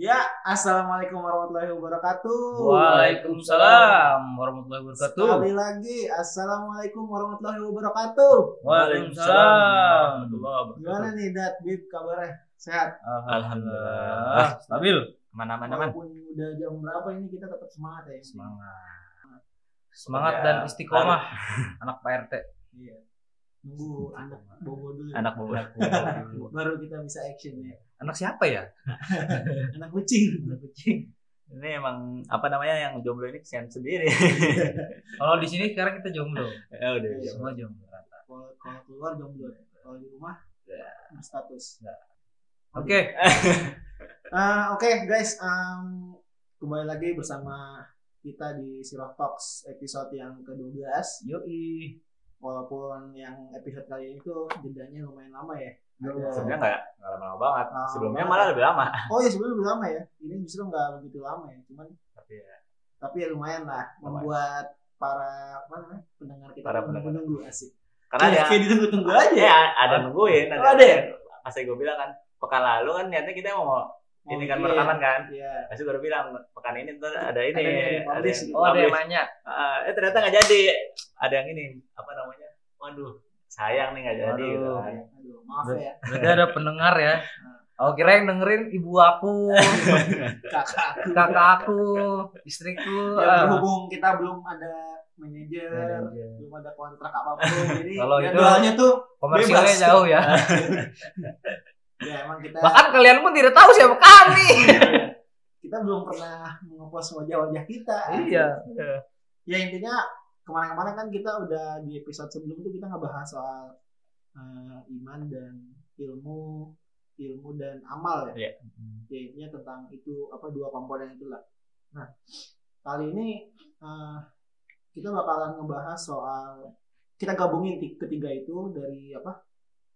Ya, assalamualaikum warahmatullahi wabarakatuh. Waalaikumsalam warahmatullahi wabarakatuh. Sekali lagi, assalamualaikum warahmatullahi wabarakatuh. Waalaikumsalam. Gimana nih, Dat Bib kabarnya? Sehat? Alhamdulillah. Stabil. Mana-mana man. Walaupun udah jam berapa ini kita tetap semangat ya. Semangat. Semangat Ya, dan istiqomah anak Pak RT. Iya. Nunggu anak bobo dulu. Anak bobo. Baru kita bisa action ya. Anak siapa ya? Anak kucing. Anak kucing. Ini emang apa namanya yang jomblo ini kesian sendiri. Kalau di sini sekarang kita jomblo. ya udah. Iya. Semua jomblo rata. Kalau keluar jomblo. Kalau di rumah Ya. berstatus. Oke. Ah, Oke guys, um, kembali lagi bersama kita di Sirah Talks episode yang ke-12 Yoi. Walaupun yang episode kali ini tuh jedanya lumayan lama ya Ada- Sebenarnya nggak nggak lama-lama banget. Ah, Sebelumnya malah lebih lama. Oh ya sebelumnya lebih lama ya Ini justru nggak begitu lama ya Cuman Tapi ya, tapi ya lumayan lah Membuat para apa namanya pendengar kita Para pendengar. menunggu asik karena ada kayak ditunggu-tunggu aja ya ya ada nungguin. Oh, ada ya? Pas gue bilang kan pekan lalu kan niatnya kita mau ini kan rekaman kan. Iya Pasti gue udah bilang pekan ini tuh ada ini, Ada yang ada yang gitu. Oh ada yang nanya. Ah, eh ternyata nggak jadi. Ada yang ini apa namanya? Waduh, sayang nih nggak jadi. gitu Waduh. kan. Aduh maaf ya Berarti ada pendengar ya. Aku kira yang dengerin ibu aku, kakak aku kakak aku, istriku. Ya ah. berhubung kita belum ada manajer Manajer. belum ada kontrak apa pun jadi Kalau itu- jadwalnya tuh Komersilnya Bebas. jauh ya. ya emang kita Bahkan kalian pun tidak tahu siapa kami. kita belum pernah ngepost wajah-wajah kita iya. ya intinya kemarin-kemarin kan kita udah di episode sebelum itu kita ngebahas soal eh, iman dan ilmu ilmu dan amal ya Iya. ya intinya tentang itu apa dua komponen itulah nah kali ini eh, kita bakalan ngebahas soal kita gabungin ti- ketiga itu dari apa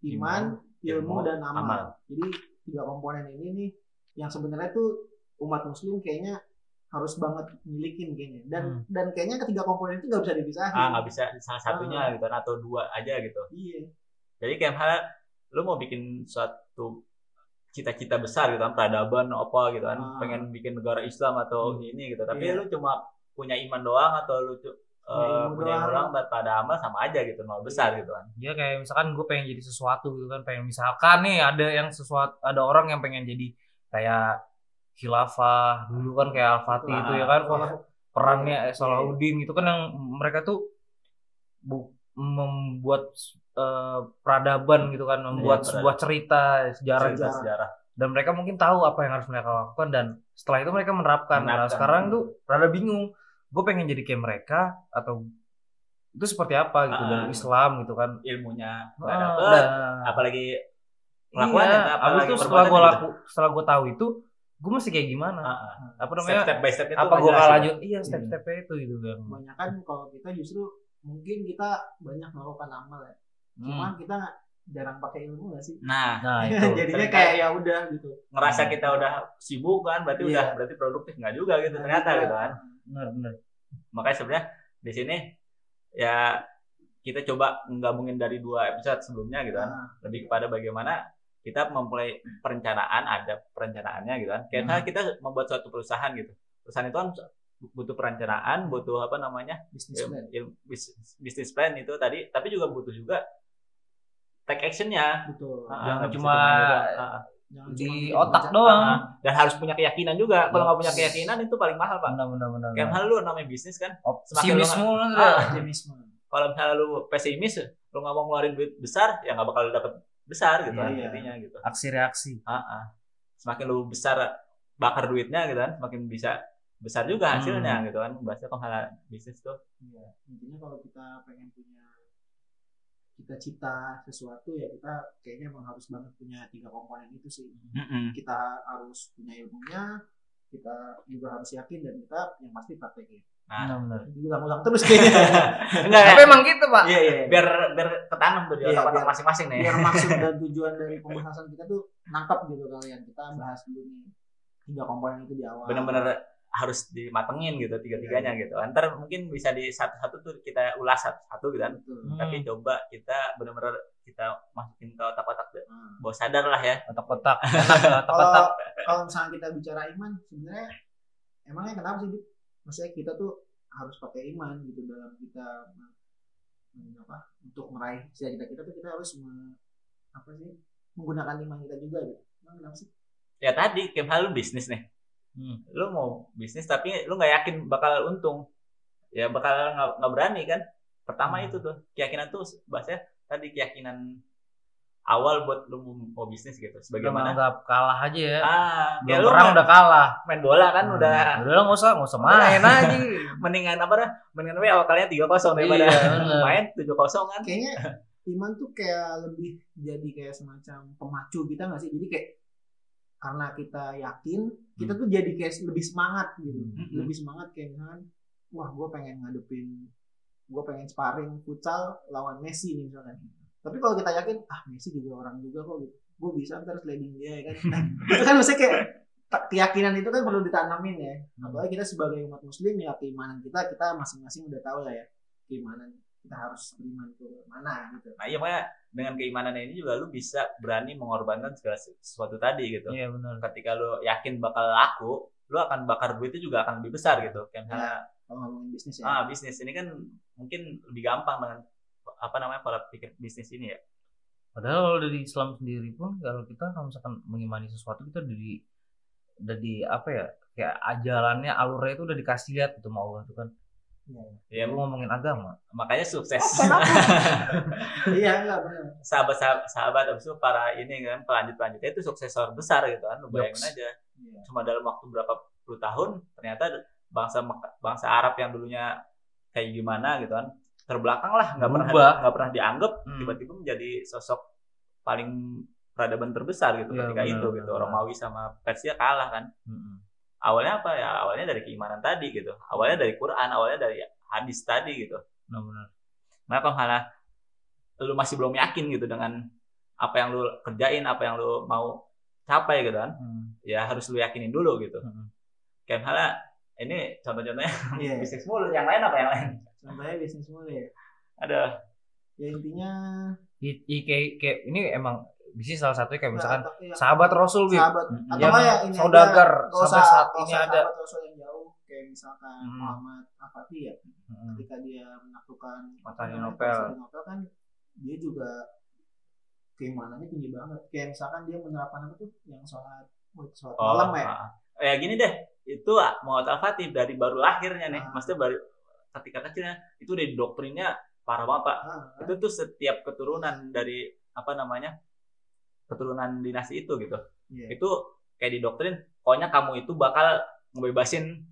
iman, ilmu, ilmu, dan amal. amal. jadi tiga komponen ini nih yang sebenarnya tuh umat muslim kayaknya harus banget milikin kayaknya dan Hmm. dan kayaknya ketiga komponen itu nggak bisa dipisahin Ah nggak bisa salah satunya Ah. gitu atau dua aja gitu. iya Jadi kayak misalnya lu mau bikin suatu cita-cita besar gitu kan, peradaban apa gitu kan, Ah. pengen bikin negara Islam atau Hmm. ini gitu. Tapi Iya. lu cuma punya iman doang atau lu cu- Punya eh, doang. doang tanpa ada amal sama aja gitu, nol besar gitu kan. Ya kayak misalkan gue pengen jadi sesuatu gitu kan, pengen misalkan nih ada yang sesuatu, ada orang yang pengen jadi kayak khilafah dulu kan kayak Al-Fatih Ah, itu ya kan, iya. perannya eh, Salahuddin itu kan yang mereka tuh bu- membuat eh, peradaban gitu kan, membuat Iya, sebuah cerita sejarah Sejarah. gitu. Sejarah. dan mereka mungkin tahu apa yang harus mereka lakukan dan setelah itu mereka menerapkan. Nah sekarang tuh rada bingung, gue pengen jadi kayak mereka atau itu seperti apa gitu Ah. dari Islam gitu kan. Ilmunya nggak Ah, dapet, dan- apalagi Iya, Kelakuannya, abis apalagi itu setelah gue gitu. laku, setelah gue tahu itu, gue mesti kayak gimana? ah, ah. Apa namanya? step by step itu apa gue kalah gitu. lanjut? Iya, step-stepnya itu gitu kan. kebanyakan kalau kita justru mungkin kita banyak melakukan amal ya Hmm. cuman kita nggak- jarang pakai ilmu gak sih Nah, Nah itu. jadinya kayak ya udah gitu ngerasa kita udah sibuk kan, berarti Iya. udah berarti produktif nggak juga gitu ternyata Iya. gitu kan. Benar, benar. Makanya sebenarnya di sini ya kita coba menggabungin dari dua episode sebelumnya gitu kan. Nah, lebih kepada bagaimana kita memulai perencanaan ada perencanaannya gitu kan. Kayak Hmm. kita membuat suatu perusahaan gitu. Perusahaan itu kan butuh perencanaan butuh apa namanya? Bisnis il- plan. Il- bis- bisnis plan itu tadi tapi juga butuh juga take actionnya. Betul. Ah, Jangan cuma. Ah, Jangan di otak doang. ah. dan harus punya keyakinan juga kalau nggak punya keyakinan itu paling mahal pak Benar, benar, benar. kayak misalnya lu namanya bisnis kan Optimisme. Ah, optimisme kalau misalnya lu pesimis lu nggak mau ngeluarin duit besar ya nggak bakal dapet besar gitu kan Iya. intinya gitu aksi reaksi. Ah, ah. semakin lu besar bakar duitnya gitu kan semakin bisa besar juga hasilnya Hmm. gitu kan bahasnya kalau bisnis tuh Iya, intinya kalau kita pengen punya cita-cita sesuatu ya kita kayaknya emang harus banget punya tiga komponen itu sih. Kita harus punya ilmunya, kita juga harus yakin dan kita yang pasti praktekin. nah Benar, benar. Diulang-ulang terus kayaknya. enggak ya Tapi emang gitu, Pak. Iya iya. biar biar ketanam tuh di Iya, otak-otak biar- masing-masing nih Biar maksud dan tujuan dari pembahasan kita tuh nangkap gitu kalian. Kita bahas dulu nih tiga komponen itu di awal. bener-bener harus dimatengin gitu tiga-tiganya gitu. Ntar mungkin bisa di satu-satu tuh kita ulas satu-satu gitu kan. Betul. Hmm. tapi coba kita bener-bener kita masukin ke otak-otak Nah, bawah sadar lah ya. Otak-otak, kalau kalau misalnya kita bicara iman sebenarnya emangnya kenapa sih maksudnya kita tuh harus pakai iman gitu dalam kita apa untuk meraih cita-cita kita tuh kita harus me- apa sih menggunakan iman kita juga gitu. Emang kenapa sih? Ya tadi kayak hal lu bisnis nih Hmm. lu mau bisnis tapi lu nggak yakin bakal untung ya bakal nggak berani kan pertama Hmm. itu tuh keyakinan tuh bahasanya tadi keyakinan awal buat lu mau- bisnis gitu sebagaimana menganggap kalah aja ya. ah ya Belum lu perang main, udah kalah. main bola kan Hmm. udah Udah lah nggak usah, nggak usah main aja. mendingan apa dah mendingan we awal kalian tiga kosong daripada Iya, main tujuh kosong kan kayaknya iman tuh kayak lebih jadi kayak semacam pemacu kita nggak sih jadi kayak karena kita yakin kita tuh jadi kayak lebih semangat gitu. Hmm. lebih semangat kayak misalkan wah gue pengen ngadepin gue pengen sparring futsal lawan Messi nih misalkan. Tapi kalau kita yakin ah Messi juga orang juga kok gitu. Gue bisa ntar sliding dia ya kan. Nah, itu kan maksudnya kayak keyakinan itu kan perlu ditanamin ya. Apalagi kita sebagai umat muslim ya keimanan kita kita masing-masing udah tahu lah ya keimanan kita harus beriman ke mana gitu. Nah iya makanya dengan keimanan ini juga lu bisa berani mengorbankan segala sesuatu tadi gitu. Iya benar. ketika lu yakin bakal laku lu akan bakar duitnya juga akan lebih besar gitu. Kayak misalnya kalau ngomongin bisnis ya. Ah bisnis. Ini kan mungkin lebih gampang dengan apa namanya pola pikir bisnis ini ya. Padahal kalau dari Islam sendiri pun kalau kita kalau misalkan mengimani sesuatu kita udah di udah di apa ya kayak ajalannya alurnya itu udah dikasih lihat gitu sama Allah itu kan. Ya Lu ngomongin agama. makanya sukses iya enggak benar sahabat sahabat sahabat abis itu para ini kan pelanjut pelanjutnya itu suksesor besar gitu kan lu bayangin aja Iya. cuma dalam waktu berapa puluh tahun ternyata bangsa bangsa Arab yang dulunya kayak gimana gitu kan terbelakang lah nggak pernah nggak pernah dianggap Hmm. tiba-tiba menjadi sosok paling peradaban terbesar gitu Iya, ketika benar, itu gitu benar. Romawi sama Persia kalah kan Mm-mm. Awalnya apa ya? Awalnya dari keimanan tadi gitu. Awalnya dari Quran awalnya dari hadis tadi gitu. Benar-benar. nah kalau malah lu masih belum yakin gitu dengan apa yang lu kerjain apa yang lu mau capai gitu kan Hmm. ya harus lu yakinin dulu gitu. Mm-mm. kayak misalnya ini contoh-contohnya iya bisnis mulu yang lain apa yang lain? Contohnya bisnis mulai ya. Ada ya intinya I- i- kayak, kayak ini emang bisnis salah satunya kayak misalkan nah, iya, sahabat Rasul Bib. sahabat Mm, atau yang nggak ya ini saudagar sampai usah- saat ini ada. sahabat Rasul yang jauh kayak misalkan Hmm. Muhammad Afati ya Mm-mm. ketika dia menaklukkan Konstantinopel. Konstantinopel kan dia juga keimanannya tinggi banget kayak misalkan dia menerapkan apa tuh yang sholat sholat malam ya ah. ya gini deh itu ah, Muhammad Al-Fatih dari baru lahirnya nih Ah. maksudnya baru ketika kecilnya itu udah doktrinnya parah banget pak Ah, itu tuh setiap keturunan dari apa namanya keturunan dinasti itu gitu iya. itu kayak di doktrin pokoknya kamu itu bakal ngebebasin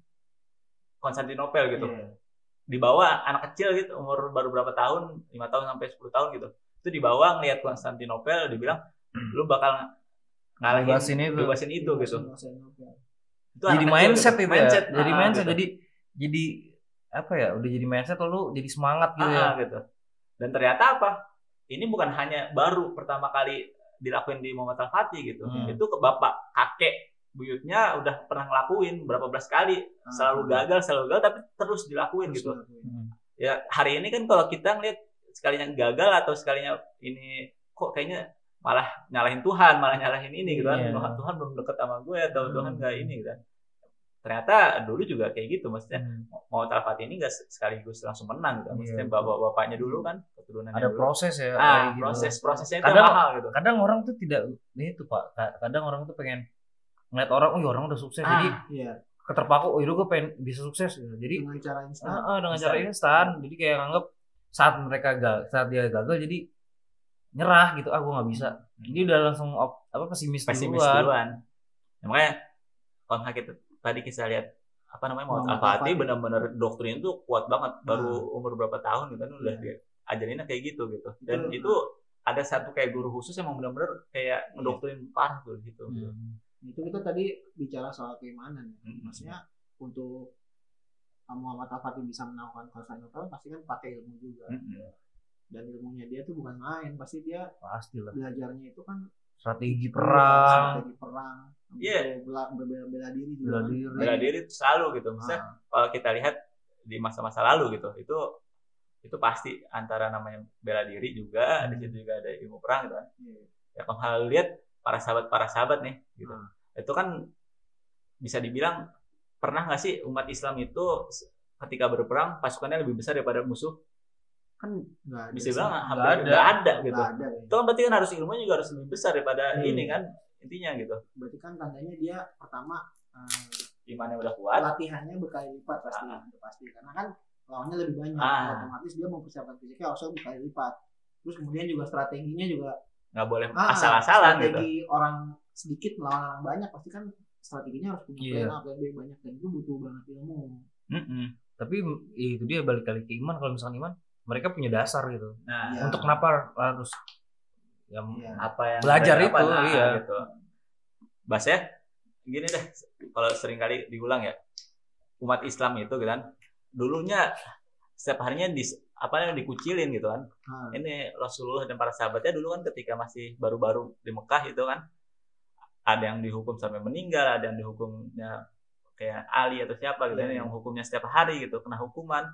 Konstantinopel gitu Iya. dibawa anak kecil gitu umur baru berapa tahun lima tahun sampai 10 tahun gitu itu dibawa ngelihat Konstantinopel dibilang lu bakal ngalahin Bebasin itu. bebasin itu gitu Konstantinopel. itu jadi kecil mindset gitu. itu ya. Jadi ah, mindset gitu. jadi jadi apa ya? Udah jadi mindset lalu jadi semangat gitu ya. Ah, gitu dan ternyata apa ini bukan hanya baru pertama kali dilakuin di Muhammad Al-Fatih gitu Hmm. itu ke bapak kakek buyutnya udah pernah ngelakuin berapa belas kali Ah, selalu gagal selalu gagal tapi terus dilakuin terus gitu. Hmm. ya hari ini kan kalau kita ngeliat sekalinya gagal atau sekalinya ini kok kayaknya malah nyalahin Tuhan malah nyalahin ini gitu kan Iya. Tuhan Tuhan belum deket sama gue atau Hmm. Tuhan nggak ini gitu kan ternyata dulu juga kayak gitu maksudnya Hmm. mau Al-Fatih ini nggak sekaligus langsung menang gitu maksudnya Iya, bapak bapaknya dulu kan keturunan Ada proses ya. ah kayak gitu. proses prosesnya itu Kadang- mahal gitu Kadang orang tuh tidak ini tuh Pak. Ka- Kadang orang tuh pengen ngeliat orang, oh ya orang udah sukses, jadi ah, iya keterpaku, oh yaudah gue pengen bisa sukses. gitu. Jadi dengan cara instan ah, ah, dengan Instan. cara instan, jadi kayak nganggep saat mereka gagal, saat dia gagal, jadi nyerah gitu. Ah gue nggak bisa. Jadi udah langsung op- apa pesimis, pesimis duluan. duluan Ya, makanya kalau kita tadi kita lihat apa namanya Muhammad Al-Fatih Al-Fatih. benar-benar doktrin itu kuat banget baru Ah. umur berapa tahun gitu kan udah Iya. diajarinnya kayak gitu gitu dan Itu- itu ada satu kayak guru khusus yang benar-benar kayak ngedoktrin parah tuh gitu Hmm. itu kita tadi bicara soal keimanan ya. Hmm. maksudnya untuk Muhammad Al-Fatih bisa menaklukkan Konstantinopel pasti kan pakai ilmu juga Mm-mm. dan ilmunya dia tuh bukan main pasti dia Pasti lah. belajarnya itu kan Strategi perang, strategi perang Iya. Itu bela, bela, bela diri juga bela diri. bela diri itu selalu gitu maksudnya Ah, kalau kita lihat di masa-masa lalu gitu itu itu pasti antara namanya bela diri juga Hmm. di situ juga ada ilmu perang gitu kan Iya. ya kalau hal lihat para sahabat para sahabat nih gitu Hmm. itu kan bisa dibilang pernah nggak sih umat Islam itu ketika berperang pasukannya lebih besar daripada musuh kan ada bisa bilang Nggak hampir ada. nggak ada gitu Nggak ada kayaknya. itu kan berarti kan harus ilmunya juga harus lebih besar daripada Hmm. ini kan intinya gitu berarti kan tandanya dia pertama eh, imannya udah kuat latihannya berkali lipat pasti Ah. pasti karena kan lawannya lebih banyak Ah. otomatis dia mempersiapkan fisiknya harusnya berkali lipat terus kemudian juga strateginya juga nggak boleh ah, asal-asalan gitu strategi orang sedikit melawan orang banyak pasti kan strateginya harus punya Iya. plan A plan B banyak dan itu butuh banget ilmu Mm-mm. Tapi ya itu dia balik kali ke iman. Kalau misalkan iman, mereka punya dasar gitu. nah Iya. Untuk kenapa harus ya Iya. apa yang Belajar apa, itu, nah, iya. gitu. Bas ya, gini deh, kalau sering kali diulang ya, umat Islam itu gitu kan, dulunya setiap harinya di apa yang dikucilin gitu kan. Nah, Ini Rasulullah dan para sahabatnya dulu kan ketika masih baru-baru di Mekah itu kan, ada yang dihukum sampai meninggal, ada yang dihukumnya kayak Ali atau siapa gitu Iya, yang hukumnya setiap hari gitu kena hukuman.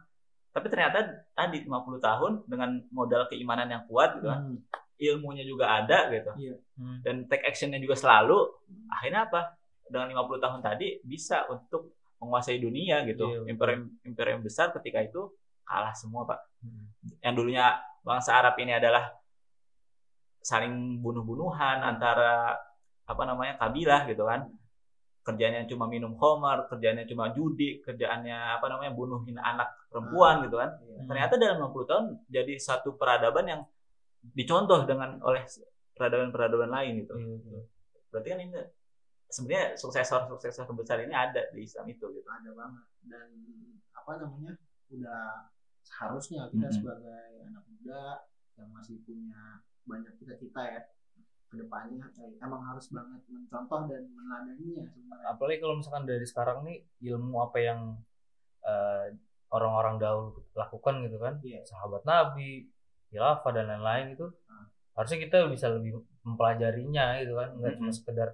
Tapi ternyata tadi 50 tahun dengan modal keimanan yang kuat gitu kan, hmm, ilmunya juga ada gitu. Hmm. dan take actionnya juga selalu akhirnya apa? Dengan 50 tahun tadi bisa untuk menguasai dunia gitu. Iya, imperium imperium besar ketika itu kalah semua pak. Hmm. yang dulunya bangsa Arab ini adalah saling bunuh-bunuhan antara apa namanya kabilah gitu kan. Kerjanya cuma minum homer kerjanya cuma judi kerjaannya apa namanya bunuhin anak perempuan gitu kan. iya. ternyata dalam 50 tahun jadi satu peradaban yang dicontoh dengan oleh peradaban-peradaban lain gitu. Betul. Berarti kan ini sebenarnya suksesor-suksesor terbesar ini ada di Islam itu gitu. ada banget dan apa namanya udah seharusnya kita Mhm. sebagai anak muda yang masih punya banyak cita-cita ya ke depannya kayak emang harus banget mencontoh dan meneladaninya sebenarnya Apalagi kalau misalkan dari sekarang nih ilmu apa yang eh, orang-orang dahulu lakukan gitu kan, Iya. sahabat Nabi, khilafah dan lain-lain itu Hmm. harusnya kita bisa lebih mempelajarinya gitu kan, nggak cuma Mm-mm. sekedar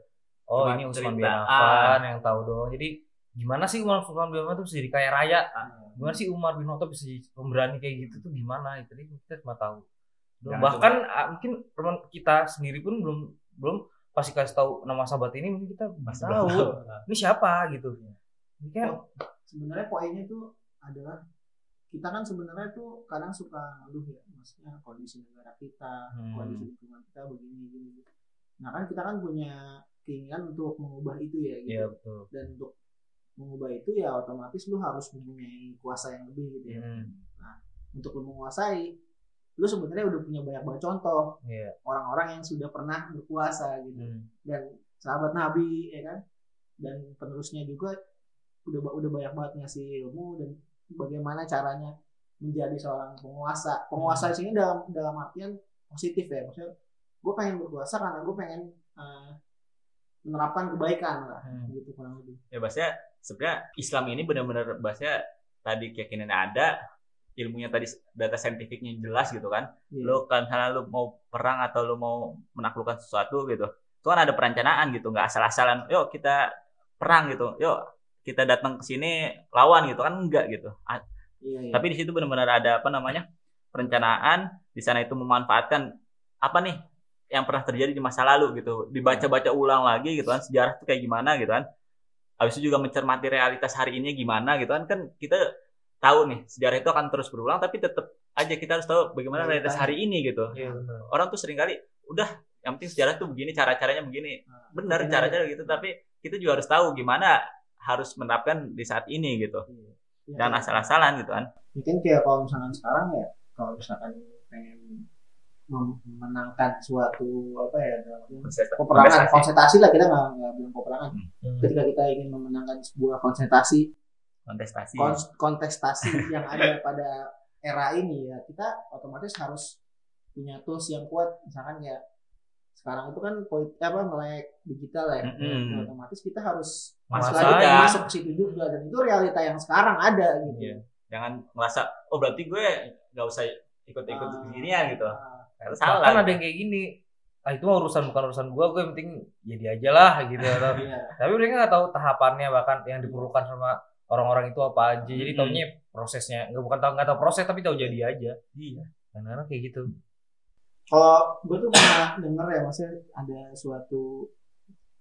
oh Cuma ini Utsman bin Affan yang tahu doang. Jadi gimana sih Umar bin Affan tuh bisa jadi kaya raya? Gimana sih Umar bin Khattab bisa pemberani kayak gitu tuh gimana? Itu Jadi kita cuma tahu. Jangan Bahkan ah, mungkin teman kita sendiri pun belum belum pasti kasih tahu nama sahabat ini mungkin kita Masih tahu ini siapa gitu. Ini kan Oh, sebenarnya poinnya tuh adalah kita kan sebenarnya tuh kadang suka ngeluh ya maksudnya kondisi negara kita Hmm. kondisi lingkungan kita begini gini nah kan kita kan punya keinginan untuk mengubah itu ya gitu Iya betul. dan untuk mengubah itu ya otomatis lu harus mempunyai kuasa yang lebih gitu ya Hmm, untuk lu menguasai lu sebenarnya udah punya banyak banget contoh Iya. orang-orang yang sudah pernah berkuasa gitu Hmm. dan sahabat Nabi ya kan dan penerusnya juga udah udah banyak banget ngasih ilmu dan bagaimana caranya menjadi seorang penguasa penguasa di sini dalam dalam artian positif ya maksudnya gue pengen berkuasa karena gue pengen eh, menerapkan kebaikan lah Hmm. gitu kurang lebih Ya bahasanya sebenarnya Islam ini benar-benar bahasanya tadi keyakinannya ada, ilmunya tadi data saintifiknya jelas gitu kan. Iya. Lo kan misalnya lo mau perang atau lo mau menaklukkan sesuatu gitu. Itu kan ada perencanaan gitu, nggak asal-asalan. Yuk kita perang gitu. Yuk kita datang ke sini lawan gitu kan enggak gitu. A- iya, iya. Tapi di situ benar-benar ada apa namanya? perencanaan, di sana itu memanfaatkan apa nih yang pernah terjadi di masa lalu gitu. Dibaca-baca ulang lagi gitu kan sejarah itu kayak gimana gitu kan. Habis itu juga mencermati realitas hari ini gimana gitu kan. Kan kita tahu nih sejarah itu akan terus berulang tapi tetap aja kita harus tahu bagaimana realitas hari ini gitu. Iya benar. Orang tuh sering kali udah yang penting sejarah tuh begini cara-caranya begini. Nah, Benar cara-cara gitu tapi kita juga harus tahu gimana harus menerapkan di saat ini gitu. Iya. Iya, Jangan iya. asal-asalan gitu kan. mungkin kayak kalau misalkan sekarang ya kalau misalkan pengen mem- memenangkan suatu apa ya peperangan Kontestasi. konsentrasi lah kita nggak nggak bilang peperangan Hmm. ketika kita ingin memenangkan sebuah konsentrasi kontestasi. kon- kontestasi yang ada pada era ini ya kita otomatis harus punya tools yang kuat misalkan kayak sekarang itu kan polit apa melek digital ya. Nah, otomatis kita harus Masuk lagi juga. masuk ke situ juga dan itu realita yang sekarang ada gitu Iya. Jangan merasa oh berarti gue nggak usah ikut-ikut Ah. beginian gitu. Ah, salah. Bahkan ada gitu. yang kayak gini. Ah itu mah urusan bukan urusan gua, gue yang penting jadi aja lah gitu. Atau- iya Tapi mereka nggak tahu tahapannya bahkan yang diperlukan sama orang-orang itu apa aja. Jadi Hmm. taunya prosesnya nggak bukan tahu nggak tahu proses tapi tahu jadi aja. Iya. Kadang-kadang kayak gitu. Kalau gue tuh pernah denger ya maksudnya ada suatu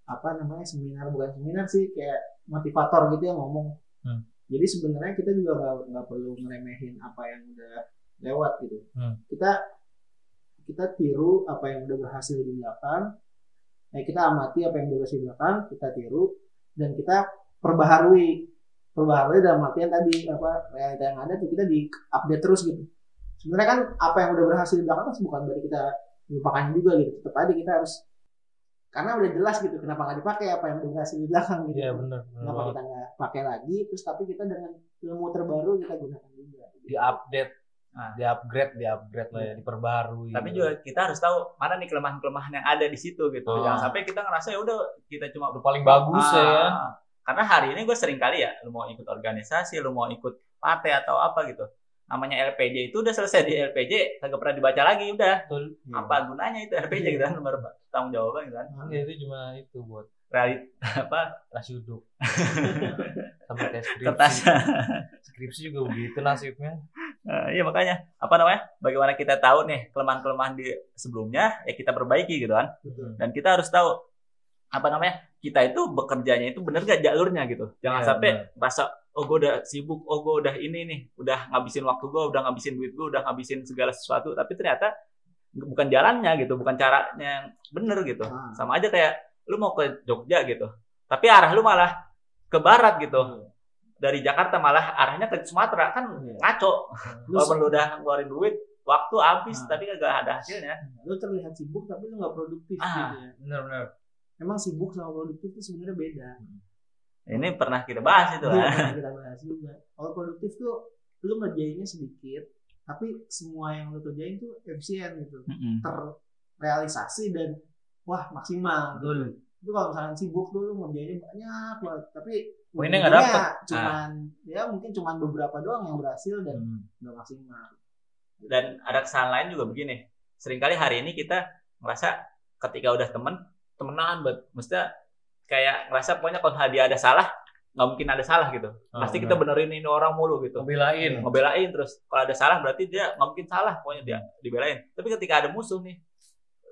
apa namanya seminar bukan seminar sih kayak motivator gitu yang ngomong Hmm. jadi sebenarnya kita juga nggak nggak perlu ngeremehin apa yang udah lewat gitu Hmm. kita kita tiru apa yang udah berhasil di belakang eh, kita amati apa yang udah berhasil di belakang kita tiru dan kita perbaharui perbaharui dalam artian tadi apa realita yang ada tuh kita di update terus gitu sebenarnya kan apa yang udah berhasil di belakang kan bukan berarti kita melupakannya juga gitu tetap aja kita harus karena udah jelas gitu kenapa nggak dipakai apa yang udah berhasil di belakang gitu Iya benar. kenapa kita nggak pakai lagi terus tapi kita dengan ilmu terbaru kita gunakan juga Di update, Nah. di upgrade, di upgrade lah ya, diperbarui. Tapi juga kita harus tahu mana nih kelemahan-kelemahan yang ada di situ gitu. Ah. Jangan sampai kita ngerasa ya udah kita cuma udah paling bagus Ah, ya. Karena hari ini gue sering kali ya, lu mau ikut organisasi, lu mau ikut partai atau apa gitu. Namanya LPJ itu udah selesai di LPJ, kagak pernah dibaca lagi udah. Betul. Apa gunanya itu LPJ gitu kan, nomor tanggung jawaban gitu kan. Enggak itu cuma itu buat Realit apa nasi uduk. Sama kayak skripsi. kertas. Skripsi juga begitu nasibnya. Nah, iya makanya apa namanya? Bagaimana kita tahu nih kelemahan-kelemahan di sebelumnya ya kita perbaiki gitu kan. Betul. Dan kita harus tahu apa namanya? Kita itu bekerjanya itu bener gak jalurnya gitu. Jangan Iya, sampai bener. merasa oh gue udah sibuk, oh gue udah ini nih, udah ngabisin waktu gue, udah ngabisin duit gue, udah ngabisin segala sesuatu, tapi ternyata bukan jalannya gitu, bukan caranya yang bener gitu. Ah. Sama aja kayak lu mau ke Jogja gitu, tapi arah lu malah ke barat gitu. Dari Jakarta malah arahnya ke Sumatera kan Iya. ngaco. lu, Walaupun lu udah ngeluarin duit, waktu habis Ah. tapi kagak ada hasilnya. lu terlihat sibuk tapi lu nggak produktif Ah. gitu ya Benar-benar. emang sibuk sama produktif itu sebenarnya beda Ini pernah kita bahas itu Iya, kan. pernah kita bahas juga. Kalau produktif tuh lu ngerjainnya sedikit, tapi semua yang lu kerjain tuh efisien gitu, Mm-mm. terrealisasi dan wah maksimal. Gitu. Betul. Itu kalau misalkan sibuk tuh lu ngerjainnya banyak banget, tapi Poinnya nggak ujungnya dapet. Cuman ya mungkin cuman beberapa doang yang berhasil dan Hmm. nggak maksimal. Dan ada kesalahan lain juga begini. Seringkali hari ini kita ngerasa ketika udah temen, temenan banget. Maksudnya kayak ngerasa pokoknya kalau dia ada salah, nggak mungkin ada salah gitu. Ah, Pasti kita benerin ini orang mulu gitu. Ngebelain. Ngebelain terus. Kalau ada salah berarti dia nggak mungkin salah. Pokoknya dia dibelain. Tapi ketika ada musuh nih,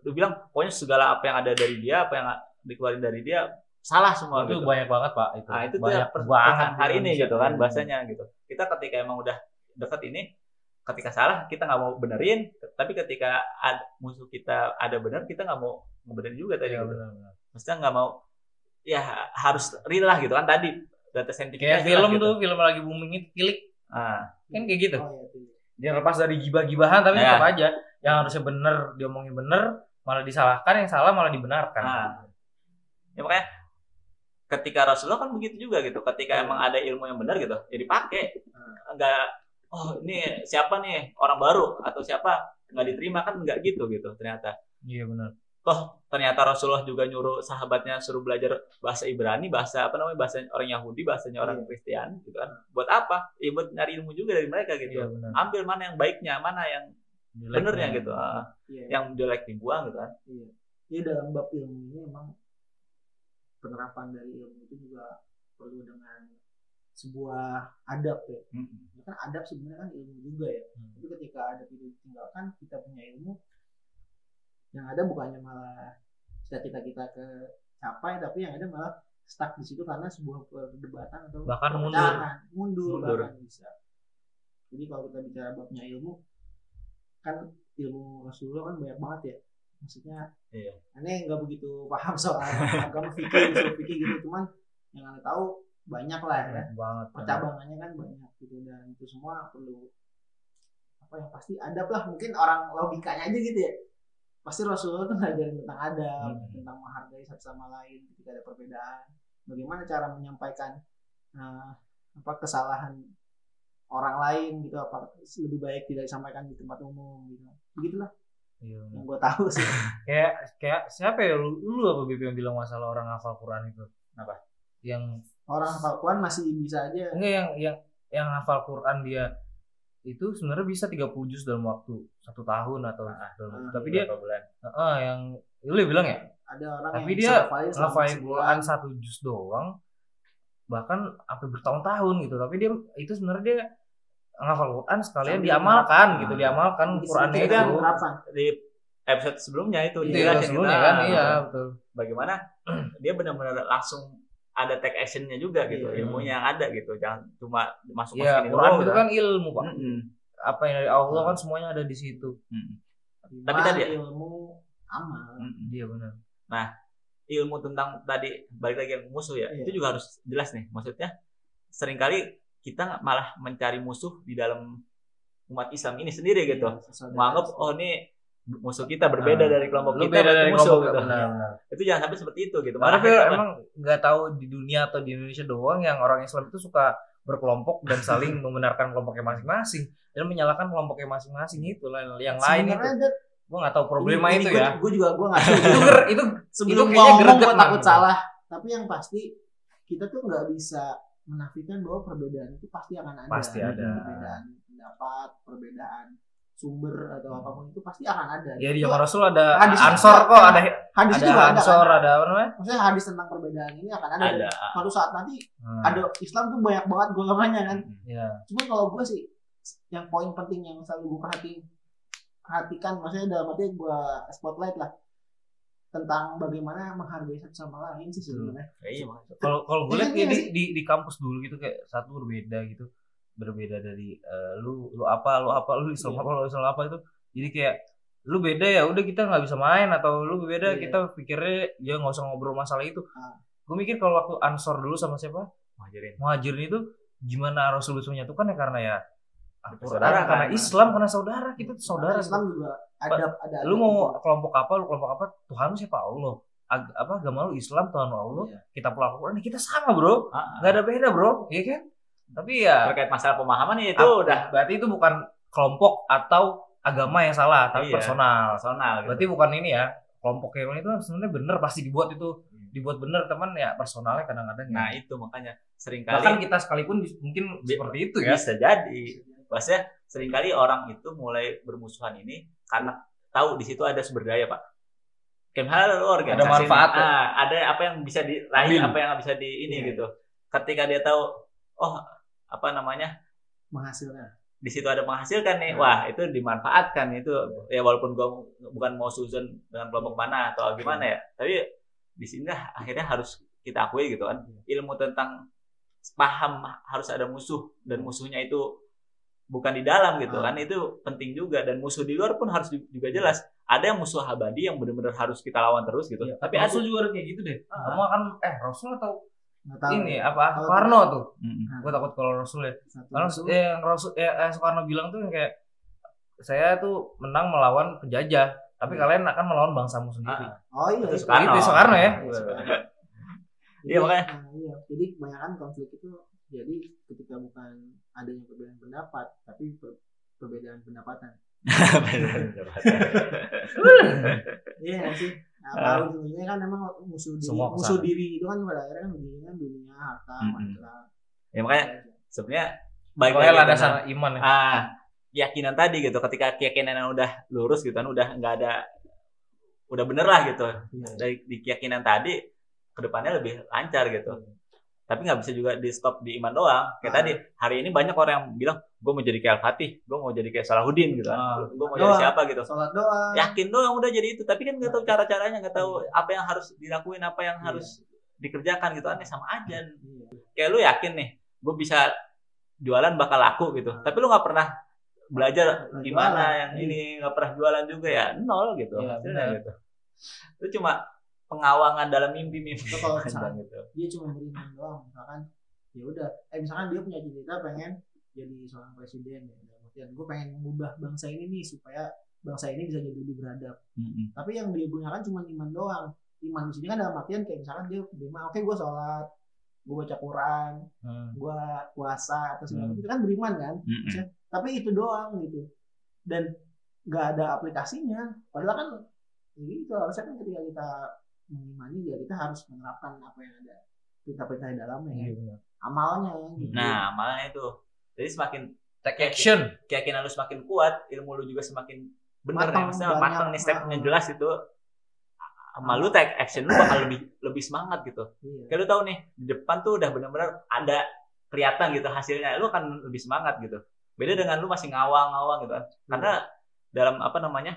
lu bilang pokoknya segala apa yang ada dari dia, apa yang dikeluarin dari dia, salah semua itu gitu. banyak banget pak itu. Nah itu tuh banyak banget perasaan hari ini gitu kan bahasanya gitu. Kita ketika emang udah deket ini, ketika salah kita nggak mau benerin, tapi ketika musuh kita ada bener kita nggak mau ngebenerin juga tadi. Iya gitu. benar-benar. Maksudnya nggak mau, ya harus real lah gitu kan tadi data saintifik Kayak film tuh film lagi booming itu kilik Ah, kan kayak gitu. Oh iya. Dia lepas dari gibah-gibahan tapi Ya. tetap aja yang harusnya bener diomongin bener malah disalahkan yang salah malah dibenarkan. Ah. ya makanya ketika Rasulullah kan begitu juga gitu. Ketika emang ada ilmu yang benar gitu, ya dipakai. Enggak, oh ini siapa nih orang baru atau siapa nggak diterima kan nggak gitu gitu ternyata. Iya benar. Toh ternyata Rasulullah juga nyuruh sahabatnya suruh belajar bahasa Ibrani, bahasa apa namanya bahasa orang Yahudi, bahasanya orang Iya. Kristen gitu kan. Buat apa? Ya buat nyari ilmu juga dari mereka gitu. Benar. Ambil mana yang baiknya, mana yang Jeleknya. benernya gitu. Ah, Iya. yang jelek dibuang gitu kan. Iya. Iya dalam bab ilmu ini emang penerapan dari ilmu itu juga perlu dengan sebuah adab ya. Ya kan adab sebenarnya kan ilmu juga ya. Hmm. Tapi ketika adab itu ditinggalkan, kita punya ilmu yang ada bukannya malah cita-cita kita ke capai, tapi yang ada malah stuck di situ karena sebuah perdebatan atau Bahkan mundur. mundur, Mundur. bahkan bisa. Jadi kalau kita bicara babnya ilmu, kan ilmu Rasulullah kan banyak banget ya. Maksudnya, Iya. aneh nggak begitu paham soal agama fikih, usul fikih gitu, cuman yang anda tahu banyak lah ya Banyak banget. percabangannya kan banyak gitu dan itu semua perlu apa yang pasti adab lah mungkin orang logikanya aja gitu ya pasti Rasulullah tuh ngajarin tentang adab Hmm. tentang menghargai satu sama lain ketika ada perbedaan. Bagaimana cara menyampaikan eh, apa kesalahan orang lain gitu apa lebih baik tidak disampaikan di tempat umum gitu. Begitulah. Iya, yang gue tahu sih. Kayak kayak siapa ya? Lu, lu apa Bib yang bilang masalah orang hafal Quran itu? Apa? yang orang hafal Quran masih bisa aja. Enggak yang yang yang hafal Quran dia itu sebenarnya bisa 30 juz dalam waktu satu tahun atau dalam- ah, tapi dia Berapa bulan? Heeh, yang lu bilang ya ada orang Tapi yang dia ngafalin. Quran satu juz doang bahkan sampai bertahun-tahun gitu tapi dia itu sebenarnya dia ngafal Quran sekalian Sambil diamalkan menerapkan. gitu diamalkan Di Qurannya itu kan di episode sebelumnya itu itu ya dijelasin sebelumnya kita, kan iya betul bagaimana dia benar-benar langsung ada take actionnya juga gitu Iya. ilmunya yang ada gitu jangan cuma masuk ya masukin Quran itu kan ilmu pak Mm-mm. apa yang dari Allah kan semuanya ada di situ. Iman, Tapi tadi- ilmu amal. Mm-mm. dia benar ilmu tentang tadi balik lagi yang musuh ya Iya. itu juga harus jelas nih maksudnya sering kali kita malah mencari musuh di dalam umat Islam ini sendiri gitu Iya, saudara. menganggap oh ini musuh kita berbeda Ah. dari kelompok kita beda berarti dari musuh kelompok gitu. benar, benar. itu jangan sampai seperti itu gitu Karena akhirnya apa? emang nggak tahu di dunia atau di Indonesia doang yang orang Islam itu suka berkelompok dan saling membenarkan kelompoknya masing-masing dan menyalahkan kelompoknya masing-masing itu yang lain itu Sebenarnya, Dad, gua nggak tahu problema ini- itu ini ya Gue juga gue nggak tahu. itu ger- itu Sebelum kayaknya ngomong gue takut man. salah. Tapi yang pasti kita tuh nggak bisa menafikan bahwa perbedaan itu pasti akan ada. Pasti ada. Perbedaan pendapat, perbedaan sumber atau apa pun itu pasti akan ada. ya di zaman Rasul ada Hadis ansor kok ada hadis ada juga ada. ansor kan? ada apa namanya Maksudnya hadis tentang perbedaan ini akan ada. ada Suatu saat nanti Hmm, ada Islam tuh banyak banget golongannya kan. ya Cuma kalau gue sih yang poin penting yang selalu gue perhatiin perhatikan maksudnya dalam arti gue spotlight lah tentang bagaimana menghargai satu sama lain sih sebenarnya. iya kalau kalau gue lihat di, di di kampus dulu gitu kayak satu berbeda gitu berbeda dari eh, lu lu apa lu apa lu Islam Iya. apa lu Islam apa itu jadi kayak lu beda ya udah kita nggak bisa main atau lu beda Iya. kita pikirnya ya nggak usah ngobrol masalah itu Ah. gue mikir kalau waktu ansor dulu sama siapa Muhajirin. muhajirin itu gimana Rasul bisa menyatukan ya karena ya Saudara karena kan. Islam karena saudara kita tuh saudara Karena Islam juga ada ada. lu mau kelompok apa lu kelompok apa Tuhan lu siapa Allah Ag- apa agama lu Islam Tuhan lu Allah Iya. kita pulang Al-Quran ya kita sama bro Ah, nggak ada beda bro iya kan tapi ya terkait masalah pemahaman ya itu ap- udah berarti itu bukan kelompok atau agama yang salah tapi Iya. personal personal gitu. berarti bukan ini ya kelompok yang itu sebenarnya bener pasti dibuat itu Hmm. dibuat bener teman ya personalnya kadang-kadang ya. nah itu makanya sering kali bahkan kita sekalipun mungkin Bi- seperti itu ya bisa jadi maksudnya sering kali orang itu mulai bermusuhan ini karena tahu di situ ada sumber daya pak lu organisasi Ada manfaatnya. nih, ah, ada apa yang bisa diraih apa yang bisa di ini Iya. gitu ketika dia tahu oh apa namanya menghasilkan. di situ ada menghasilkan nih Nah. wah itu dimanfaatkan itu ya walaupun gua bukan mau suzon dengan kelompok mana atau gimana ya tapi di sini akhirnya harus kita akui gitu kan ilmu tentang paham harus ada musuh dan musuhnya itu bukan di dalam gitu Ah. kan itu penting juga dan musuh di luar pun harus juga jelas ada yang musuh abadi yang benar-benar harus kita lawan terus gitu Iya, tapi Rasul juga ada kayak gitu deh Ah. kamu akan eh Rasul atau. Ini apa Kalau Soekarno tuh Mm-mm. Nah, gue takut kalau Rasul ya Karena eh, yang Rasul eh, eh, Soekarno bilang tuh yang kayak saya tuh menang melawan penjajah, tapi kalian akan melawan bangsamu sendiri. Ah, Oh iya. itu. Soekarno. Itu Soekarno ya. Iya. Iya, makanya. nah, iya. Jadi kebanyakan konflik itu jadi ketika bukan adanya perbedaan pendapat, tapi per- perbedaan pendapatan. Iya nggak sih. Nah, Ah. kalau ujungnya kan memang musuh diri, Semua musuh diri itu kan pada akhirnya kan ujungnya kan dunia, harta, Mm-mm. mantra. ya makanya sebenarnya baik lagi sana iman ya. ah keyakinan tadi gitu ketika keyakinan yang udah lurus gitu kan udah nggak ada udah bener lah gitu Iya. dari di keyakinan tadi ke depannya lebih lancar gitu tapi nggak bisa juga di stop di iman doang kayak Ah. tadi hari ini banyak orang yang bilang gue mau jadi kayak Al Fatih gue mau jadi kayak Salahuddin gitu Ah. kan gue mau jadi Doang. siapa gitu Sholat doa. yakin doang udah jadi itu tapi kan nggak tahu cara caranya nggak tahu apa yang harus dilakuin apa yang Iya. harus dikerjakan gitu kan ya sama aja Iya. kayak lu yakin nih gue bisa jualan bakal laku gitu tapi lu nggak pernah belajar gimana jualan. yang ini nggak pernah jualan juga ya nol gitu benar. gitu itu cuma pengawangan dalam mimpi-mimpi Itu kalau misalkan gitu dia cuma beriman doang misalkan ya udah eh misalkan dia punya cita pengen jadi seorang presiden ya dalam artian gue pengen mengubah bangsa ini nih supaya bangsa ini bisa jadi lebih beradab Mm-mm. tapi yang dia gunakan cuma iman doang iman di sini kan dalam artian kayak misalkan dia beriman oke gue sholat gue baca Quran Hmm. gue puasa atau segala Hmm. itu kan beriman kan Mm-mm. Maksudnya, tapi itu doang gitu dan nggak ada aplikasinya padahal kan ini itu harusnya kan ketika kita mengimani ya kita harus menerapkan apa yang ada perintah-perintah di dalamnya Iya ya. benar. amalnya gitu. nah malah itu jadi semakin Take action. keyakinan lu semakin kuat ilmu lu juga semakin benar Matang, maksudnya banyak, matang nih stepnya uh, jelas itu sama lu take action lu bakal lebih lebih semangat gitu Iya. kayak lu tahu nih di depan tuh udah benar-benar ada kelihatan gitu hasilnya lu akan lebih semangat gitu beda dengan lu masih ngawang-ngawang gitu kan karena dalam apa namanya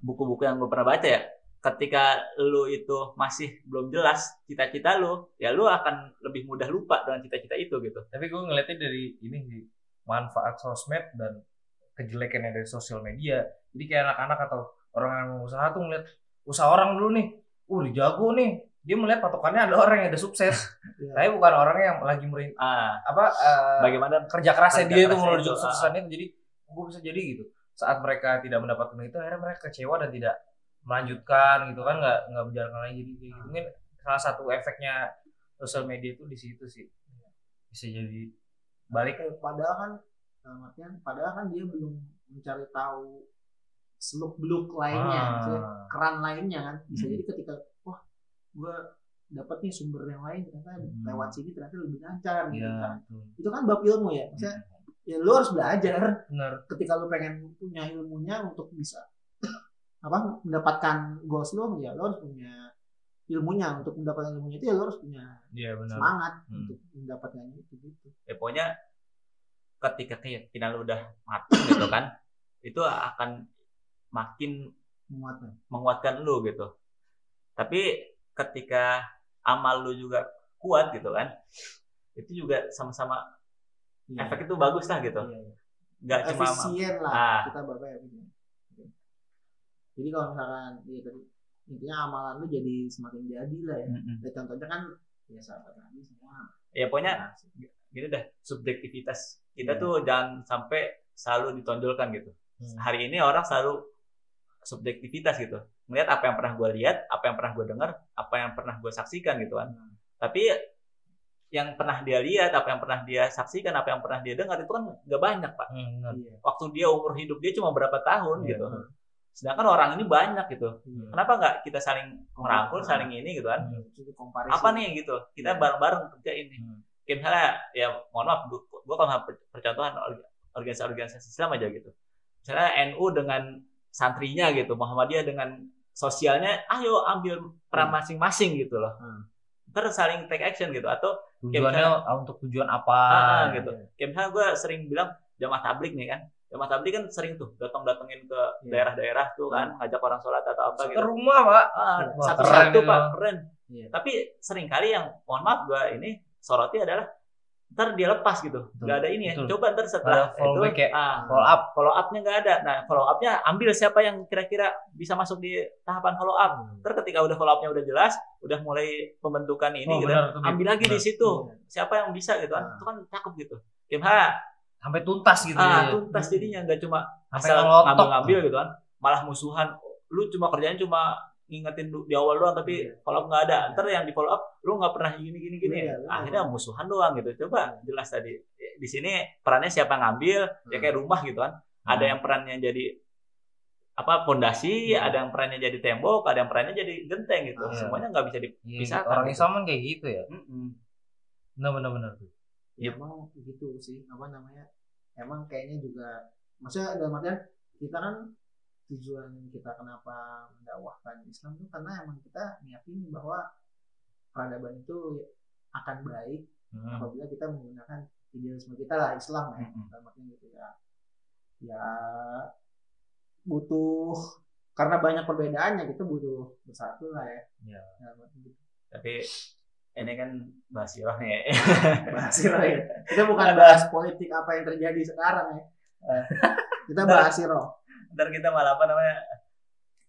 buku-buku yang gue pernah baca ya ketika lu itu masih belum jelas cita-cita lu ya lu akan lebih mudah lupa dengan cita-cita itu gitu Tapi gue ngeliatnya dari ini sih manfaat sosmed dan kejelekannya dari sosial media. Jadi kayak anak-anak atau orang yang mau usaha tuh ngeliat usaha orang dulu nih, uh dia jago nih. Dia melihat patokannya ada orang yang udah sukses, Iya. tapi bukan orang yang lagi merin ah apa eh, bagaimana kerja kerasnya Kerja dia itu kerasnya menuju itu, kesuksesannya itu. Jadi gue bisa jadi gitu. Saat mereka tidak mendapatkan itu, akhirnya mereka kecewa dan tidak melanjutkan gitu kan, nggak nggak berjalan lagi. Jadi kayak gitu. mungkin salah satu efeknya sosial media itu di situ sih. Bisa jadi balik padahal kan artian padahal kan dia belum mencari tahu seluk beluk lainnya Ah. keran lainnya kan bisa Hmm. jadi ketika wah gue dapat nih sumber yang lain ternyata Hmm. lewat sini ternyata lebih lancar gitu Iya, kan itu kan bab ilmu ya maksudnya ya lu harus belajar benar. ketika lu pengen punya ilmunya untuk bisa apa mendapatkan goals lu ya lu harus punya ilmunya untuk mendapatkan ilmunya itu ya lu harus punya Iya benar. semangat Hmm. untuk mendapatkannya itu gitu ya pokoknya ketika keyakinan lu udah matang gitu kan itu akan makin menguatkan menguatkan lu gitu tapi ketika amal lu juga kuat gitu kan itu juga sama-sama Iya. efek itu bagus lah gitu Iya, iya. nggak cuma efisien lah Ah. kita bapak ya. Jadi kalau misalkan ya tadi intinya amalan lu jadi semakin jadi lah ya. Mm-mm. ya contohnya kan ya sahabat nabi semua. Ya pokoknya Nah, gini dah subjektivitas. Kita Iya. tuh jangan sampai selalu ditonjolkan gitu. Hmm. hari ini orang selalu subjektivitas gitu. Melihat apa yang pernah gue lihat apa yang pernah gue dengar apa yang pernah gue saksikan gitu kan. Hmm. tapi yang pernah dia lihat apa yang pernah dia saksikan apa yang pernah dia dengar itu kan gak banyak pak. Hmm, iya. Waktu dia umur hidup dia cuma berapa tahun Iya, gitu. Sedangkan orang ini banyak gitu Iya. kenapa nggak kita saling merangkul saling ini gitu kan Hmm. Apa nih gitu kita Iya. bareng-bareng kerja ini Hmm. kayak misalnya ya mohon maaf gue kalau percontohan orga- organisasi-organisasi Islam aja gitu misalnya NU dengan santrinya gitu Muhammadiyah dengan sosialnya ayo ambil peran Hmm. masing-masing gitu loh Hmm. ntar saling take action gitu atau Tujuannya ah, untuk tujuan apa? ah, ah, gitu Iya. kayak misalnya gue sering bilang jamaah tablik nih kan jamaah tablik kan sering tuh datang-datengin ke Iya. daerah-daerah tuh kan ngajak orang sholat atau apa Ke gitu rumah, Pak. Ah, satu-satu pak keren Iya. tapi sering kali yang mohon maaf gue ini soroti adalah ntar dia lepas gitu Betul, nggak ada ini ya betul. coba ntar setelah Ada follow itu back ya? ah, Follow up. follow upnya nggak ada nah follow upnya ambil siapa yang kira-kira bisa masuk di tahapan follow up Hmm. ntar ketika udah follow upnya udah jelas udah mulai pembentukan ini Oh, gitu benar Bib. ambil lagi di Benar. situ Iya. siapa yang bisa gitu kan Ah. itu kan cakep gitu Kim Ha Sampai tuntas gitu. ah ya. tuntas jadinya nggak cuma Sampai asal ngelotok. ngambil-ngambil gitu kan malah musuhan lu cuma kerjanya cuma ngingetin di awal doang tapi Iya. follow up nggak ada ntar yang di follow up lu nggak pernah gini gini gini Iya, iya. akhirnya musuhan doang gitu coba jelas tadi di sini perannya siapa yang ngambil ya kayak rumah gitu kan ada yang perannya jadi apa pondasi Iya. ada yang perannya jadi tembok ada yang perannya jadi genteng gitu Iya. semuanya nggak bisa Iya, dipisahkan orang gitu. Islam kan kayak gitu ya. Mm-mm. Benar benar benar. ya emang gitu sih apa namanya emang kayaknya juga maksudnya dalam artian kita kan tujuan kita kenapa mendakwahkan Islam tuh karena emang kita meyakini bahwa peradaban itu akan baik Hmm. apabila kita menggunakan idealisme kita lah Islam ya Mm-mm. dalam artian gitu ya ya butuh karena banyak perbedaannya kita butuh bersatu lah ya Iya. dalam arti gitu. tapi ini kan bahas sirah ya. bahas siro ya. Kita bukan bahas politik apa yang terjadi sekarang ya. Kita bahas siro. ntar kita malah apa namanya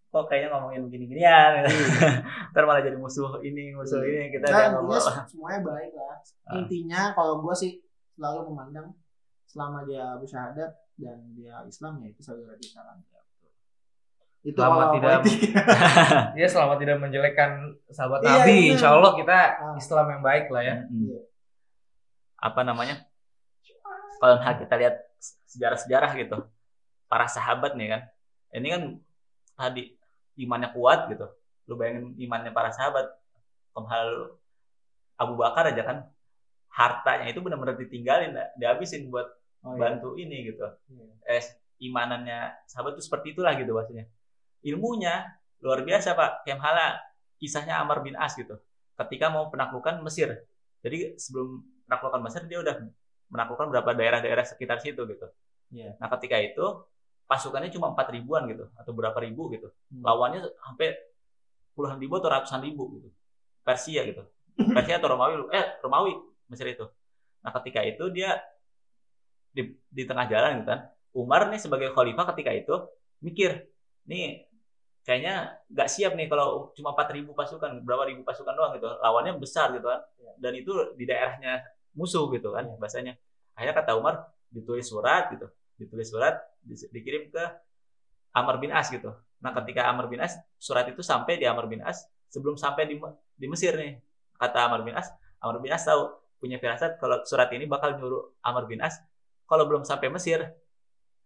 kok kayaknya ngomongin begini-ginian ntar malah jadi musuh ini musuh Iya. ini kita Nah, intinya semuanya baik lah. Ah. Intinya kalau gue sih selalu memandang selama dia bersyahadat dan dia Islam ya itu saudara kita kan. Itu Selama tidak-. Dia selama tidak menjelekkan sahabat Iya, Nabi, benar. insya Allah kita Ah. Islam yang baik lah ya. Iya. apa namanya kalau kita lihat sejarah-sejarah gitu para sahabat nih kan ini kan tadi imannya kuat gitu lu bayangin imannya para sahabat hal Abu Bakar aja kan hartanya itu benar-benar ditinggalin dihabisin buat Oh, iya. bantu ini gitu Iya. eh imanannya sahabat itu seperti itulah gitu maksudnya ilmunya luar biasa pak. Kemhala kisahnya Amr bin As gitu. Ketika mau penaklukan Mesir. Jadi sebelum penaklukan Mesir dia udah menaklukkan beberapa daerah-daerah sekitar situ gitu. Iya. nah ketika itu pasukannya cuma empat ribuan gitu atau berapa ribu gitu. Hmm. lawannya sampai puluhan ribu atau ratusan ribu gitu. Persia gitu. Persia atau Romawi eh Romawi Mesir itu. Nah ketika itu dia di, di tengah jalan gitu kan. Umar nih sebagai khalifah ketika itu mikir nih kayaknya nggak siap nih kalau cuma 4000 pasukan berapa ribu pasukan doang gitu. Lawannya besar gitu kan. Dan itu di daerahnya musuh gitu kan Iya. bahasanya. Akhirnya kata Umar ditulis surat gitu. Ditulis surat di- dikirim ke Amr bin As gitu. Nah ketika Amr bin As surat itu sampai di Amr bin As sebelum sampai di di Mesir nih kata Amr bin As. Amr bin As tahu punya firasat kalau surat ini bakal nyuruh Amr bin As kalau belum sampai Mesir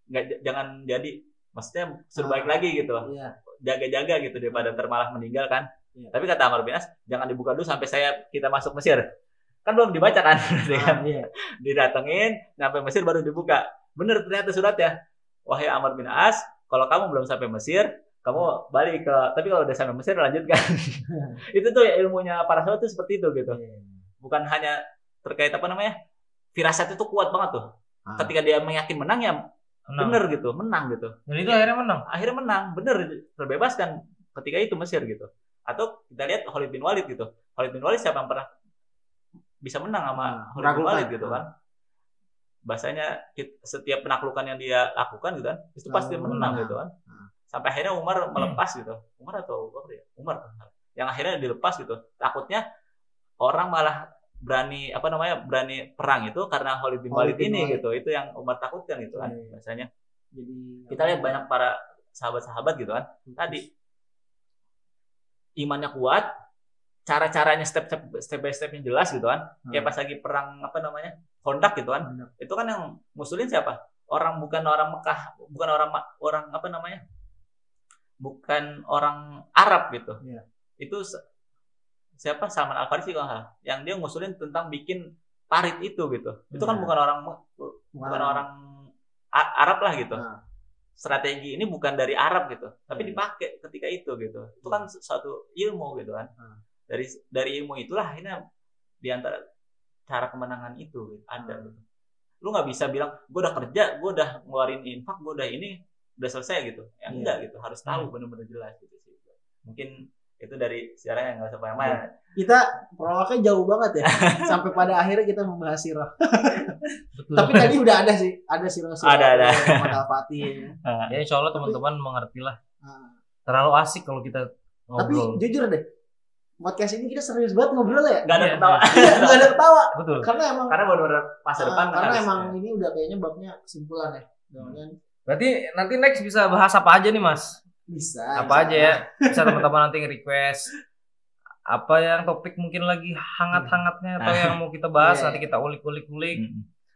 nggak jangan jadi maksudnya suruh balik Ah. lagi gitu Iya. jaga-jaga gitu daripada ntar malah meninggal kan. Iya. Tapi kata Amr bin As, jangan dibuka dulu sampai saya kita masuk Mesir. Kan belum dibaca kan. Ah, iya. Didatengin, sampai Mesir baru dibuka. Bener ternyata suratnya. Wahai Amr bin As, kalau kamu belum sampai Mesir, kamu balik ke tapi kalau udah sampai Mesir lanjutkan. itu tuh ya ilmunya para sahabat tuh seperti itu gitu. Iya. Bukan hanya terkait apa namanya? Firasat itu kuat banget tuh. Ah. Ketika dia meyakin menang ya Menang. bener gitu, menang gitu. Dan itu akhirnya menang. akhirnya menang bener terbebaskan ketika itu Mesir gitu atau kita lihat Khalid bin Walid gitu Khalid bin Walid siapa yang pernah bisa menang sama Ah, Khalid bin. Walid gitu kan bahasanya kit- setiap penaklukan yang dia lakukan gitu kan itu pasti menang menang. gitu kan Ah. sampai akhirnya Umar melepas gitu Umar atau apa ya Umar yang akhirnya dilepas gitu takutnya orang malah berani apa namanya berani perang itu karena Khalid bin Walid ini Walid. gitu itu yang Umar takutkan gitu kan iya. biasanya Jadi kita lihat banyak para sahabat-sahabat gitu kan tadi imannya kuat cara-caranya step step step by stepnya jelas gitu kan Hmm. kayak pas lagi perang apa namanya kondak gitu kan Kondak. itu kan yang muslim siapa orang bukan orang Mekah bukan orang orang apa namanya bukan orang Arab gitu Iya. itu siapa Salman Al Farisi kalau nggak salah. yang dia ngusulin tentang bikin parit itu gitu itu kan Hmm. bukan orang bukan orang Arab lah gitu Nah, strategi ini bukan dari Arab gitu, tapi Hmm. dipakai ketika itu gitu. Itu kan suatu ilmu gitu kan. Hmm. Dari dari ilmu itulah akhirnya di antara cara kemenangan itu gitu, ada Hmm. gitu. Lu nggak bisa bilang gue udah kerja, gue udah ngeluarin infak, gue udah ini udah selesai gitu. Ya Iya. enggak gitu, harus tahu benar-benar jelas gitu sih. Mungkin itu dari sejarah yang nggak usah banyak kita prolognya jauh banget ya sampai pada akhirnya kita membahas sirah Betul. tapi tadi udah ada sih ada sirah sirah Ada, ada. Al Fatih ya insya Allah teman-teman mengerti lah. Ah. Terlalu asik kalau kita tapi ngobrol. jujur deh podcast ini kita serius banget ngobrol ya Nggak ada Iya, ketawa. Iya, nggak ada ketawa Betul. karena emang Karena benar-benar masa ah, depan karena harus- emang ini udah kayaknya babnya kesimpulan ya Jangan Berarti nanti next bisa bahas apa aja nih Mas? Bisa Apa bisa. aja ya? Bisa teman-teman nanti nge-request apa yang topik mungkin lagi hangat-hangatnya atau yang mau kita bahas Iya. nanti kita ulik-ulik-ulik.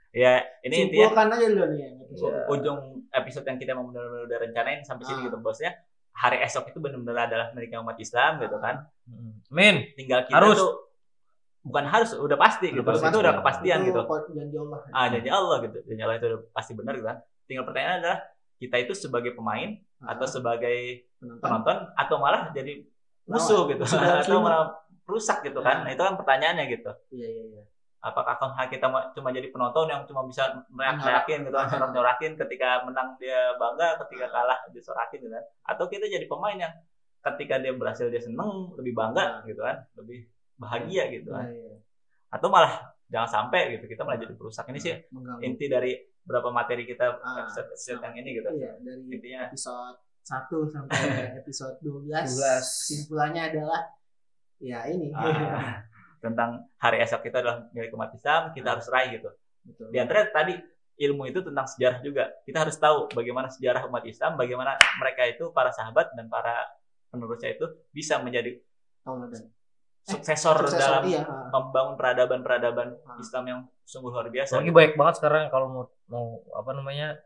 Ya, ini intinya simpulkan aja dulu nih episode. Ujung episode yang kita mau benar-benar udah rencanain sampai sini Ah. gitu bosnya hari esok itu benar-benar adalah milik umat Islam gitu kan. Min, tinggal kita Harus. tuh bukan harus udah pasti Udah gitu pasti. itu udah kepastian Itu gitu janji Allah ah janji Allah gitu janji Allah itu udah pasti benar gitu kan tinggal pertanyaan adalah kita itu sebagai pemain Ah, atau sebagai penonton. penonton atau malah jadi musuh gitu. Musuh dalam atau malah rusak gitu kan. Ah. nah itu kan pertanyaannya gitu. Iya iya iya. Apakah kita ma- cuma jadi penonton yang cuma bisa nyorakin gitu kan nyorakin ketika menang dia bangga ketika kalah disorakin gitu kan. Atau kita jadi pemain yang ketika dia berhasil dia seneng lebih bangga gitu kan lebih bahagia gitu Iya, kan. Iya. atau malah jangan sampai gitu kita malah jadi perusak. Ini sih inti dari berapa materi kita Ah. episode, episode yang ini gitu iya dari intinya episode 1 sampai episode 12 12. simpulannya adalah ya ini ah, tentang hari esok kita adalah milik umat Islam kita harus raih gitu betul Di antara tadi ilmu itu tentang sejarah juga. Kita harus tahu bagaimana sejarah umat Islam, bagaimana mereka itu para sahabat dan para penerusnya itu bisa menjadi tauladan suksesor, Suksesor, dalam iya. membangun peradaban-peradaban Ah. Islam yang sungguh luar biasa. lagi banyak banget sekarang kalau mau mau apa namanya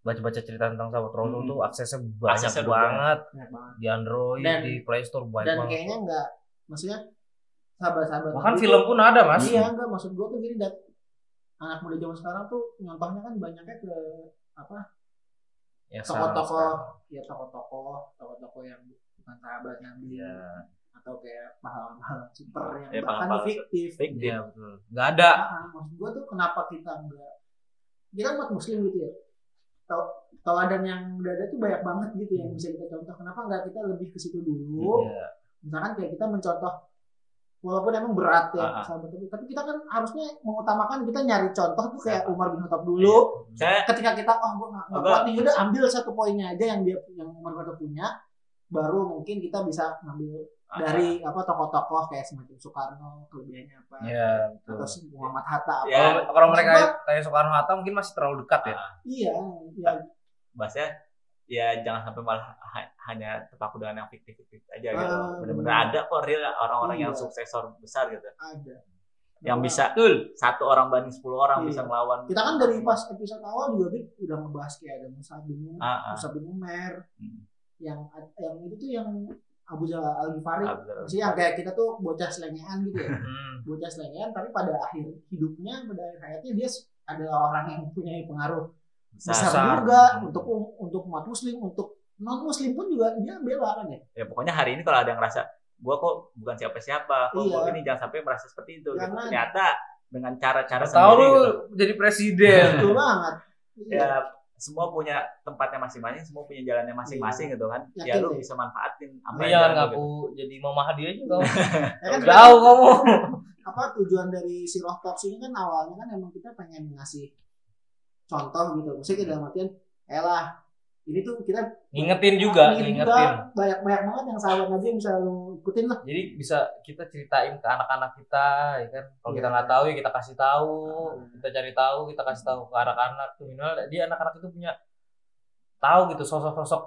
baca-baca cerita tentang sahabat Rasul Hmm. tuh aksesnya banyak Aksesnya banget banyak banget di Android, Dan- di Play Store banyak dan banget. kayaknya enggak maksudnya sahabat-sahabat Bahkan film pun ada mas. iya enggak maksud gua tuh gini dat anak muda zaman sekarang tuh nyontohnya kan banyaknya ke apa Ya, tokoh-tokoh sekarang- ya tokoh-tokoh tokoh-tokoh yang bukan sahabat Nabi Iya. Atau kayak pahlawan-pahlawan super yang Ya, bahkan pahlawan-pahlawan fiktif. Fiktif. Iya betul. Nggak ada. Ah, maksud gue tuh kenapa kita enggak kita kan umat muslim gitu ya Tau- teladan yang udah ada tuh banyak banget gitu yang bisa kita contoh kenapa nggak kita lebih ke situ dulu Iya. misalkan kayak kita mencontoh walaupun emang berat ya Ah, ah. sahabat tapi kita kan harusnya mengutamakan kita nyari contoh tuh kayak Umar bin Khattab dulu Saya ketika kita oh gue nggak kuat nih udah ambil satu poinnya aja yang dia yang Umar bin Khattab punya baru mungkin kita bisa ngambil dari apa tokoh-tokoh kayak semacam Soekarno kelebihannya apa Iya atau betul. si Muhammad Hatta apa Ya, Kalau mereka kayak Soekarno Hatta mungkin masih terlalu dekat ya. Ah, iya ya bahasanya ya jangan sampai malah ha- hanya terpaku dengan yang fiktif-fiktif aja gitu. Ah, Benar-benar benar. ada kok real orang-orang yang Iya. suksesor besar gitu. ada Yang Bahwa bisa Betul. satu orang banding 10 orang Iya. bisa melawan. kita kan dari pas episode awal juga Bik, udah ngebahas kayak ada Musa bin Ah, ah. Musa bin Umar Hmm. yang yang itu tuh yang Abu Jalal Al Ghifari sih yang kayak kita tuh bocah selengean gitu ya Hmm. bocah selengean tapi pada akhir hidupnya pada akhir hayatnya dia adalah orang yang punya pengaruh besar, besar. Juga Hmm. untuk untuk umat muslim untuk non muslim pun juga dia bela kan ya Ya pokoknya hari ini kalau ada yang ngerasa gua kok bukan siapa-siapa, kok Iya. gua ini jangan sampai merasa seperti itu. Gitu. Jangan. Ternyata dengan cara-cara Tahu sendiri lu gitu. jadi presiden. betul banget Iya. Ya semua punya tempatnya masing-masing, semua punya jalannya masing-masing gitu kan. Ya Yakin lu deh. bisa manfaatin apa yang jangan jalan lu ngaku jadi Mama Hadi aja kamu. Ya kan Jauh kamu. apa tujuan dari si Roh Talks ini kan awalnya kan emang kita pengen ngasih contoh gitu maksudnya kita dalam artian elah ini tuh kita Ngingetin juga, ngingetin ngingetin. banyak banyak banget yang sahabat Nabi yang bisa lu ikutin lah Jadi bisa kita ceritain ke anak-anak kita, ya kan? Kalau kita Iya. nggak tahu ya kita kasih tahu, Hmm. kita cari tahu, kita kasih tahu ke anak-anak tuh minimal dia anak-anak itu punya tahu gitu sosok-sosok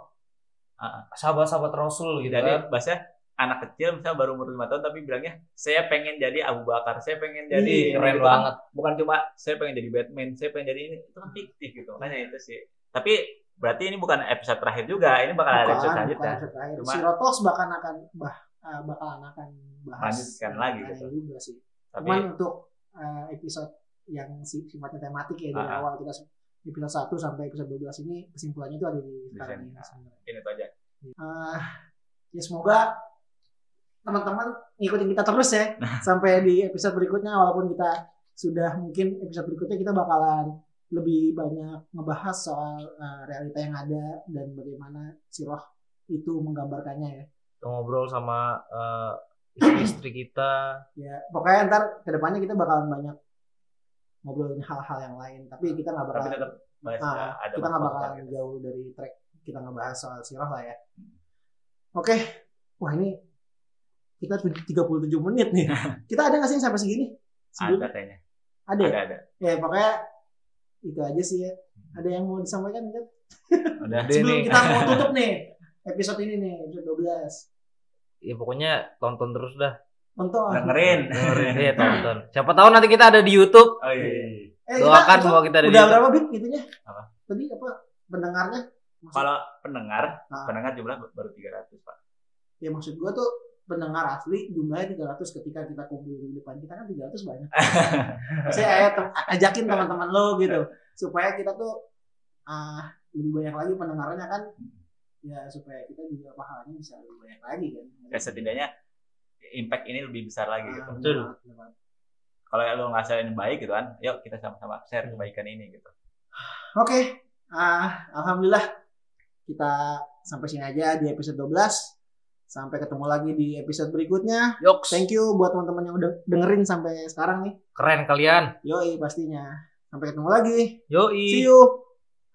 Ah. sahabat-sahabat Rasul gitu Jadi kan. bahasa anak kecil misalnya baru umur lima tahun tapi bilangnya saya pengen jadi Abu Bakar, saya pengen jadi Iya, Keren gitu kan. banget. Bukan cuma saya pengen jadi Batman, saya pengen jadi ini itu kan fiktif gitu. Makanya itu sih. Tapi berarti ini bukan episode terakhir juga, ini bakal ada bukan episode bukan selanjutnya. episode terakhir Cuma- si bahkan akan bah eh, bakalan akan bahas Lanjutkan lagi gitu. juga sih Tapi cuman untuk eh, episode yang si- sifatnya tematik ya dari Ah, ah. awal kita episode 1 sampai episode 12 ini kesimpulannya itu ada di sekarang ini sebenarnya. ini itu aja. Eh, ya semoga teman-teman ngikutin kita terus ya sampai di episode berikutnya walaupun kita sudah mungkin episode berikutnya kita bakalan lebih banyak ngebahas soal eh, realita yang ada dan bagaimana si roh itu menggambarkannya ya. Kita ngobrol sama eh, istri-istri kita. Ya pokoknya ntar ke depannya kita bakalan banyak ngobrolin hal-hal yang lain tapi kita nggak Tapi bakalan tetap bahas Ah, ada kita nggak bakalan gitu. jauh dari track kita ngebahas soal sirah lah ya. Oke, wah ini kita tuj- 37 menit nih. kita ada nggak sih yang sampai segini? Ada Sebelumnya? kayaknya. Ada ya? Ada ada. Ya pokoknya itu aja sih ya. Ada yang mau disampaikan nggak? Udah Sebelum nih. kita mau tutup nih episode ini nih episode 12. Ya pokoknya tonton terus dah. Tonton. Dengerin. Dengerin iya tonton. Siapa tahu nanti kita ada di YouTube. Oh iya. iya. Eh, Doakan bahwa kita ada di Udah YouTube. berapa bit gitunya? Apa? Tadi apa pendengarnya? Maksud- Kalau pendengar, Ah. pendengar jumlah baru 300, Pak. ya maksud gua tuh pendengar asli jumlahnya 300 ketika kita kumpul di depan kita kan 300 banyak. Saya ayo tem- ajakin teman-teman lo gitu supaya kita tuh ah lebih banyak lagi pendengarnya kan ya supaya kita juga pahalanya bisa lebih banyak lagi kan. Ya setidaknya impact ini lebih besar lagi gitu. Ah, Betul. Kalau lo ini baik gitu kan, yuk kita sama-sama share kebaikan ini gitu. Oke, ah, alhamdulillah kita sampai sini aja di episode 12. Sampai ketemu lagi di episode berikutnya. Yoks. Thank you buat teman-teman yang udah dengerin sampai sekarang nih. Keren kalian. Yoi pastinya. Sampai ketemu lagi. Yoi. See you.